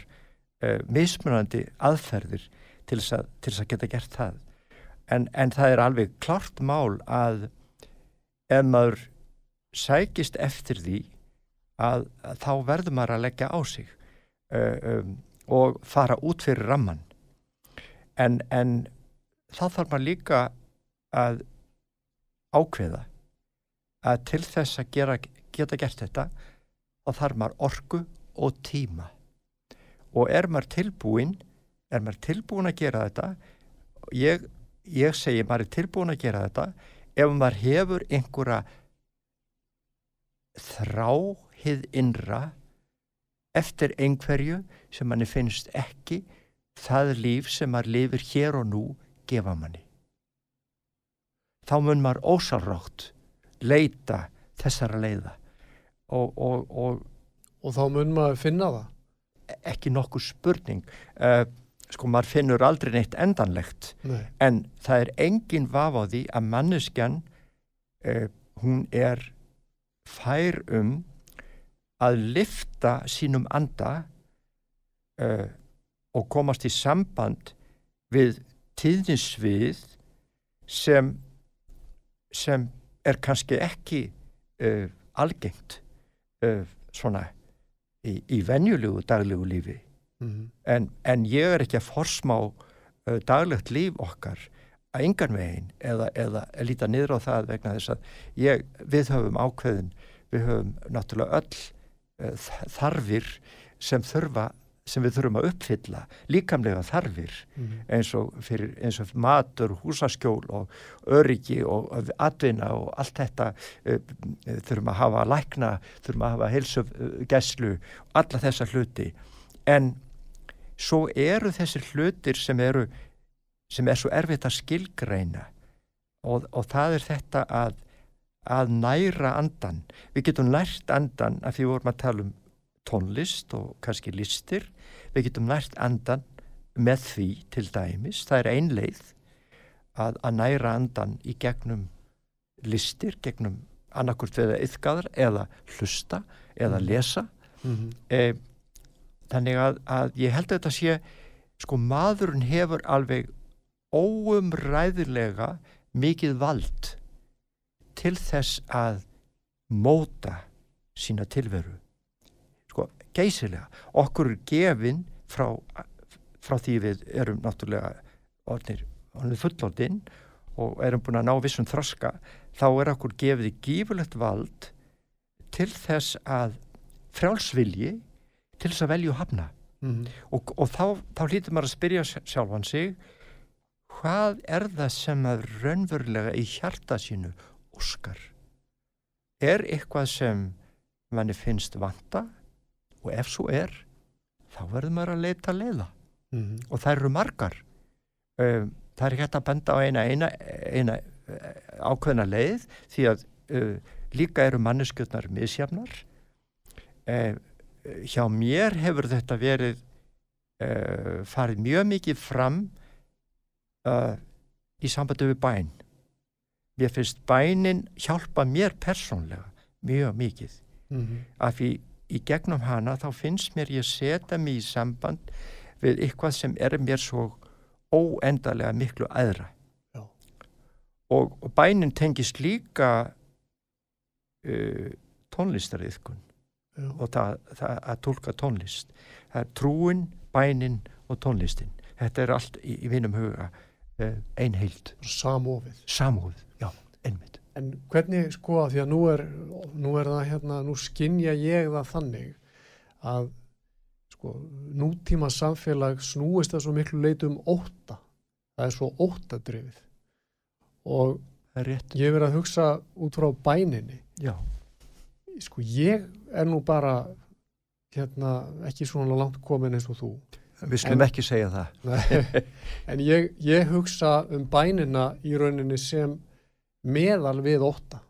uh, mismunandi aðferðir til þess að, að geta gert það. En, en það er alveg klart mál að ef maður sækist eftir því að, að þá verður maður að leggja á sig uh, um, og fara út fyrir ramman en, en þá þarf maður líka að ákveða að til þess að gera, geta gert þetta þá þarf maður orgu og tíma og er maður tilbúin er maður tilbúin að gera þetta ég, ég segi maður er tilbúin að gera þetta ef maður hefur einhverja þráhið innra eftir einhverju sem manni finnst ekki það líf sem maður lifir hér og nú gefa manni. Þá mun maður ósalrátt leita þessara leiða og, og, og, og þá mun maður finna það? Ekki nokkuð spurning. Uh, sko maður finnur aldrei neitt endanlegt Nei. en það er engin vaf á því að manneskjan uh, hún er fær um að lifta sínum anda uh, og komast í samband við tíðninsvið sem sem er kannski ekki uh, algengt uh, svona í, í venjulegu daglegu lífi mm -hmm. en, en ég er ekki að forsmá uh, daglegt líf okkar að yngan veginn eða, eða líta niður á það vegna þess að ég, við höfum ákveðin, við höfum náttúrulega öll þarfir sem þurfa sem við þurfum að uppfylla líkamlega þarfir mm. eins, og fyrir, eins og matur, húsaskjól og öryggi og atvinna og allt þetta uh, þurfum að hafa lækna, þurfum að hafa heilsugesslu, alla þessa hluti. En svo eru þessir hlutir sem eru sem er svo erfitt að skilgreina og, og það er þetta að, að næra andan við getum nært andan að því vorum að tala um tónlist og kannski listir við getum nært andan með því til dæmis, það er ein leið að, að næra andan í gegnum listir, gegnum annarkurt við að yfkaðar eða hlusta eða mhm. lesa mm -hmm. e, þannig að, að ég held að þetta sé sko maðurinn hefur alveg óumræðilega mikið vald til þess að móta sína tilveru geysilega. Okkur er gefin frá, frá því við erum náttúrulega orðinir fullordinn og erum búin að ná vissum þroska, þá er okkur gefið gífurlegt vald til þess að frjálsvilji til þess að velja og hafna. Mm -hmm. Og, og þá, þá hlýtur maður að spyrja sjálfan sig hvað er það sem að raunverulega í hjarta sínu óskar? Er eitthvað sem manni finnst vanta og ef svo er þá verður maður að leita leiða. Mm -hmm. og það eru margar. Um, það er hægt að benda á eina, eina, eina uh, ákveðna leið því að uh, líka eru manneskjöldnar misjafnar. Uh, hjá mér hefur þetta verið farið mjög mikið fram í sambandi við bæn mér finnst bænin hjálpa mér persónlega mjög mikið. Mm -hmm. af því í gegnum hana þá finnst mér ég setja mig í samband við eitthvað sem er mér svo óendarlega miklu aðra og, og bænin tengist líka uh, tónlistariðkun og það, það að tólka tónlist. Það er trúin, bænin og tónlistin. Þetta er allt í, í vinum huga uh, einheild. Samofið en hvernig sko að því að nú er, nú er það hérna, nú skinnja ég það þannig að sko nútíma samfélag snúist það svo miklu leitu um óta það er svo ótadrifið og er ég verið að hugsa út frá bæninni. Já, sko ég er nú bara hérna ekki svona langt komin eins og þú. Við skulum En- ekki segja það. Nei, en ég, ég hugsa um bænina í rauninni sem meðal við ótta.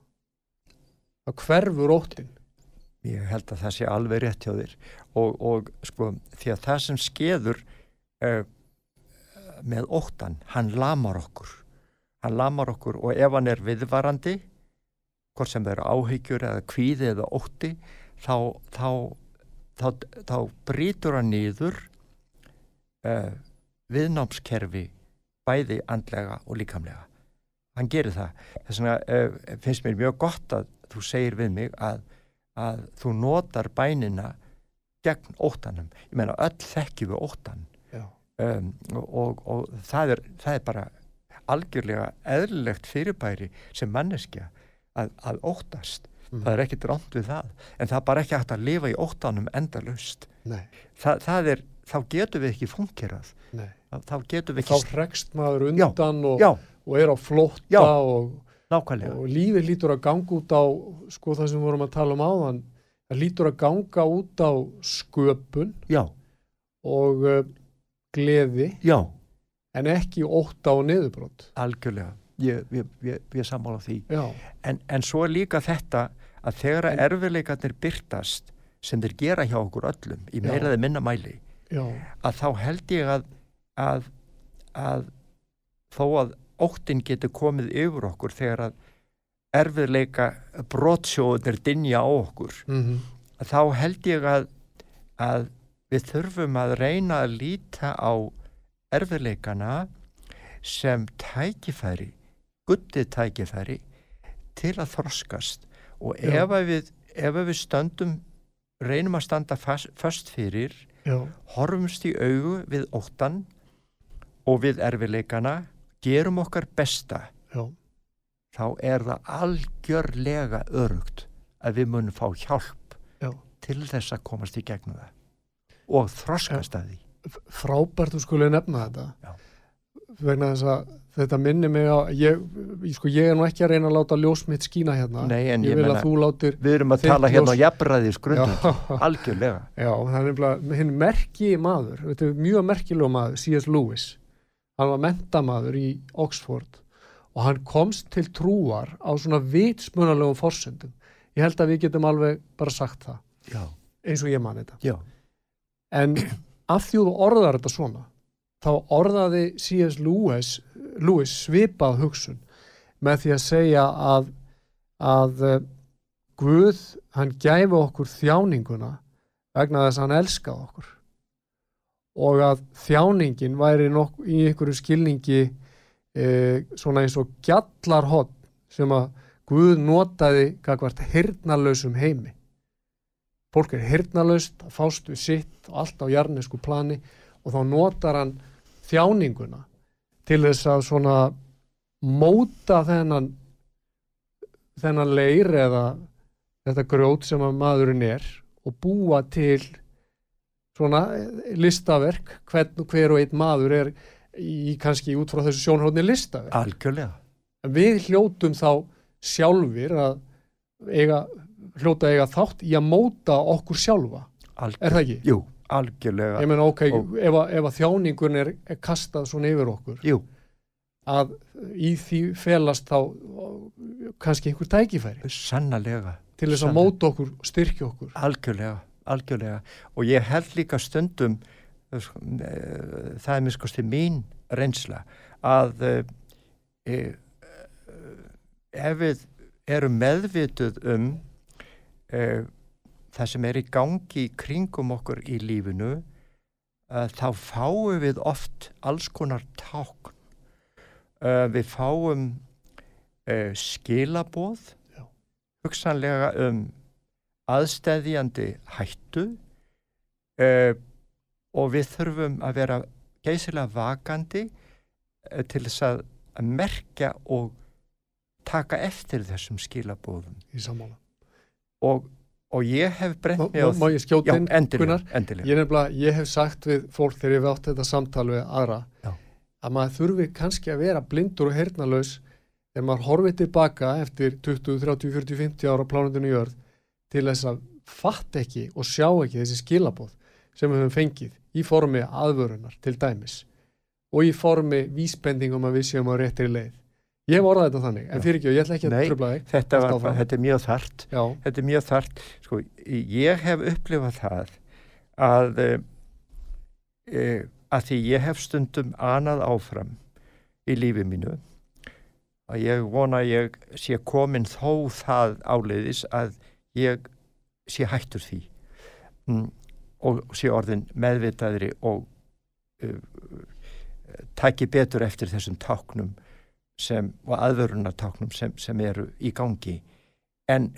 Það hverfur óttin. Ég held að það sé alveg rétt hjá þér. Og, og sko því að það sem skeður uh, með óttan, hann lamar okkur. Hann lamar okkur og ef hann er viðvarandi hvort sem það eru áhyggjur eða kvíði eða ótti þá, þá, þá, þá brýtur hann nýður uh, viðnámskerfi bæði andlega og líkamlega hann gerir það. Þess vegna uh, finnst mér mjög gott að þú segir við mig að, að þú notar bænina gegn óttanum. Ég meina öll þekkjum við óttan Já. um, og, og, og það, er, það er bara algjörlega eðlilegt fyrirbæri sem manneskja að, að óttast. Mm. það er ekkit rámt við það. En það er bara ekki hægt að lifa í óttanum endalaust. Nei, Þa, það er, þá getum við ekki funkerað nei. þá, þá getum við þá ekki hregst maður undan og, já, og er á flótta og, og lífið lítur að ganga út á sko það sem við vorum að tala um áðan það lítur að ganga út á sköpun já, og uh, gleði já, en ekki ótta og niðurbrot. Algjörlega. Ég, ég, ég, ég sammála því. En, en svo er líka þetta að þegar að En- erfiðleikarnir byrtast sem þeir gera hjá okkur öllum í meiraði minna mæli já, að þá held ég að, að, að þó að óttin getur komið yfir okkur þegar að erfiðleika brotsjóðunir dinja á okkur. Mm að þá held ég að, að við þurfum að reyna að líta á erfiðleikana sem tækifæri guttið tækifæri til að þroskast. Og ef við, ef við stöndum reynum að standa fast, fast fyrir já, horfumst í augu við óttan og við erfiðleikana gerum okkar besta já, þá er það algjörlega örugt að við munum fá hjálp já. til þess að komast í gegnum það. Og þroskast að því. Frábært þú skulle nefna þetta. Já. vegna þess að þetta minni mig á ég, sko, ég er nú ekki að reyna að láta ljós mitt skína hérna. Nei, en ég ég vil að þú látir við erum að tala hérna á ljós- jafnræði já, skrundum, algjörlega. Já, það er nefnilega hinn merki maður, þetta er mjög merkilegu maður C.S. Lewis, hann var mentamaður í Oxford og hann komst til trúar á svona vitsmunalegum forsendum. Ég held að við getum alveg bara sagt það Já, eins og ég man þetta. Já, En af því þú orðar þetta svona, þá orðaði C.S. Lewis, Lewis svipað hugsun með því að segja að, að eh, Guð, hann gæfi okkur þjáninguna vegna þess að hann elskaði okkur og að þjáningin væri í einhverju skilningi e, svona eins og gjallarhott sem að Guð notaði gagvart hirnalausum heimi. Fólk er hirnalaust að fást við sitt og allt á jarnesku plani og þá notar hann þjáninguna til þess að svona móta þennan þennan leir eða þetta grjót sem að maðurinn er og búa til svona eh, listaverk hvern og hver og einn maður er í kannski út frá þessu sjónhóðni listaverk. Algjörlega. Við hljótum þá sjálfir að eiga, hljóta eiga þátt í að móta okkur sjálfa, er algjörlega, það ekki? jú, algjörlega. Ég meina ok, Og- ef, að, ef að þjáningun er, er kastað svona yfir okkur jú, að í því felast þá kannski einhver tækifæri. Sannarlega. Til þess að Sannlega. móta okkur, styrkja okkur. Algjörlega, algjörlega. Og ég held líka stundum sko, eh, það er mér skoðst mín reynsla að e, e, ef við erum meðvituð um e, það sem er í gangi í kringum okkur í lífinu uh, þá fáum við oft alls konar tákn. Við fáum skilaboð hugsanlega um aðstæðjandi hættu uh, og við þurfum að vera geysilega vakandi uh, til þess að, að merkja og taka eftir þessum skilabóðum í sammála og, og ég hef brent á má, ég skjóta inn endilega, Gunnar? ég, ég hef sagt við fólk þegar ég hef átt þetta samtal við aðra Já. að maður þurfi kannski að vera blindur og heyrnalaus þegar maður horfið tilbaka eftir 20, 30, 40, 50 ára plánundinu jörð til þess að fatta ekki og sjá ekki þessi skilabóð sem við höfum fengið í formi aðvörunar til dæmis og í formi vísbendingum að við séum á réttri leið. Ég hef orðað þetta þannig, en fyrir ekki og ég ætla ekki að tröfla þig. Þetta, þetta er mjög þart já, þetta er mjög þart sko, ég hef upplifað það að e, að því ég hef stundum anað áfram í lífi mínu að ég vona að ég sé komin þó það áleiðis að ég sé hættur því. Mm, og sé orðin meðvitaðri og uh, taki betur eftir þessum táknum sem, og aðvörunartáknum sem, sem eru í gangi. En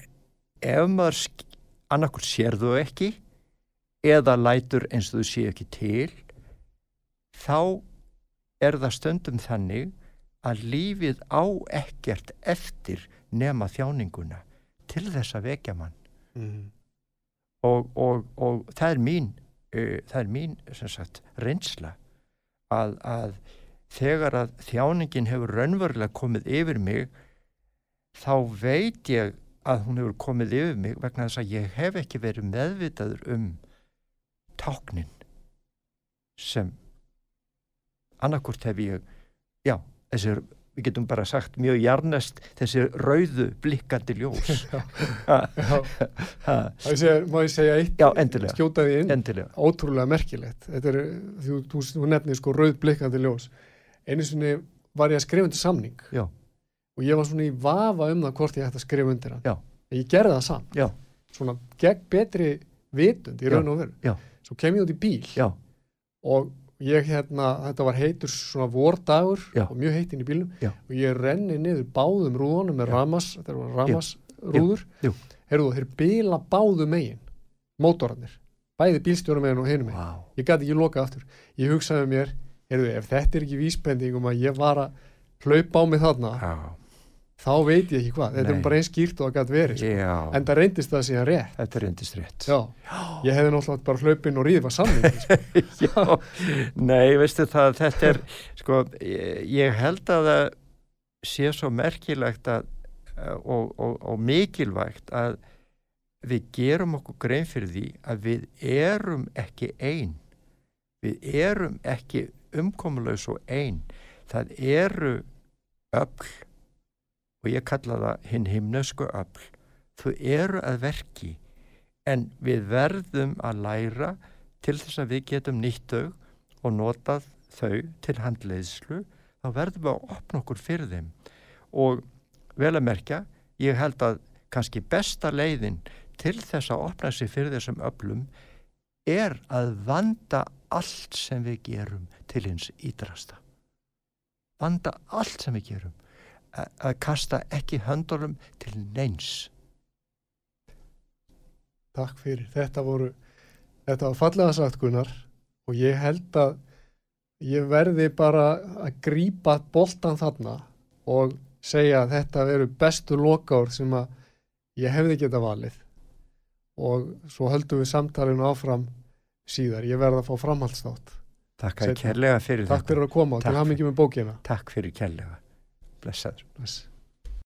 ef maður annarkur sér þú ekki eða lætur eins og þú sé ekki til þá er það stundum þannig að lífið á ekkert eftir nema þjáninguna til þess að vekja mann mm. og, og, og það er mín uh, það er mín sagt reynsla að, að þegar að þjáningin hefur raunverulega komið yfir mig þá veit ég að hún hefur komið yfir mig vegna þess að ég hef ekki verið meðvitaður um táknin sem annarkort hef ég já, þessi, við getum bara sagt mjög jarnest þessi rauðu blikkandi ljós. Má ég segja, eitt? Já, endilega. skjóta því inn. Endilega. Ótrúlega merkilegt. Þetta er, þú, þú, þú nefnir sko rauð blikkandi ljós. Einu sinni var ég að skrifa undir samning. Já. og ég var svona í vafa um það hvort ég ætti að skrifa undir hann. Já. en ég gerði það samt. Já. svona gegn betri vitund í raun og veru. Svo kem ég út í bíl. Já. og ég hérna, þetta var heitur svona vordagur Já. og mjög heitt inn í bílnum Já. og ég renni niður báðum rúðunum með ramas, þetta var ramas rúður, heyrðu þeir bila báðu megin, mótorarnir bæði bílstjóra megin og hinum megin Vá. ég gæti ekki loka aftur ég hugsaði mér, heyrðu, ef þetta er ekki vísbending um að ég var að hlaupa á mig þarna Já. Þá veit ég ekki hvað, þetta Nei. er bara eins skýrt og það gæti verið, sko. Já. en það reyndist það síðan rétt Þetta reyndist rétt. já, ég hefði náttúrulega bara hlaupin og ríðið var samning sko. Já. Nei, veistu það, þetta er, sko, ég, ég held að það sé svo merkilegt að, og, og, og mikilvægt að við gerum okkur grein fyrir því að við erum ekki einn. Við erum ekki umkomulegs og einn. Það eru öll og ég kalla það hinn himnesku öll. Þau eru að verki en við verðum að læra til þess að við getum nýtt þau og notað þau til handleiðslu. Þá verðum við að opna okkur fyrir þeim. Og vel að merkja ég held að kannski besta leiðin til þess að opna sig fyrir þessum öflum er að vanda allt sem við gerum til hins ídrasta vanda allt sem við gerum að kasta ekki höndunum til neins. Takk fyrir, þetta voru þetta var fallega sagt Gunnar og ég held að ég verði bara að grípa boltan þarna og segja að þetta veru bestu lokár sem að ég hefði geta valið. Og svo höldum við samtalinu áfram síðar, ég verði að fá framhaldstátt Takk að kærlega fyrir Takk fyrir að koma og Takk til hamingi með bókina. Takk fyrir kærlega. para achar. Mas...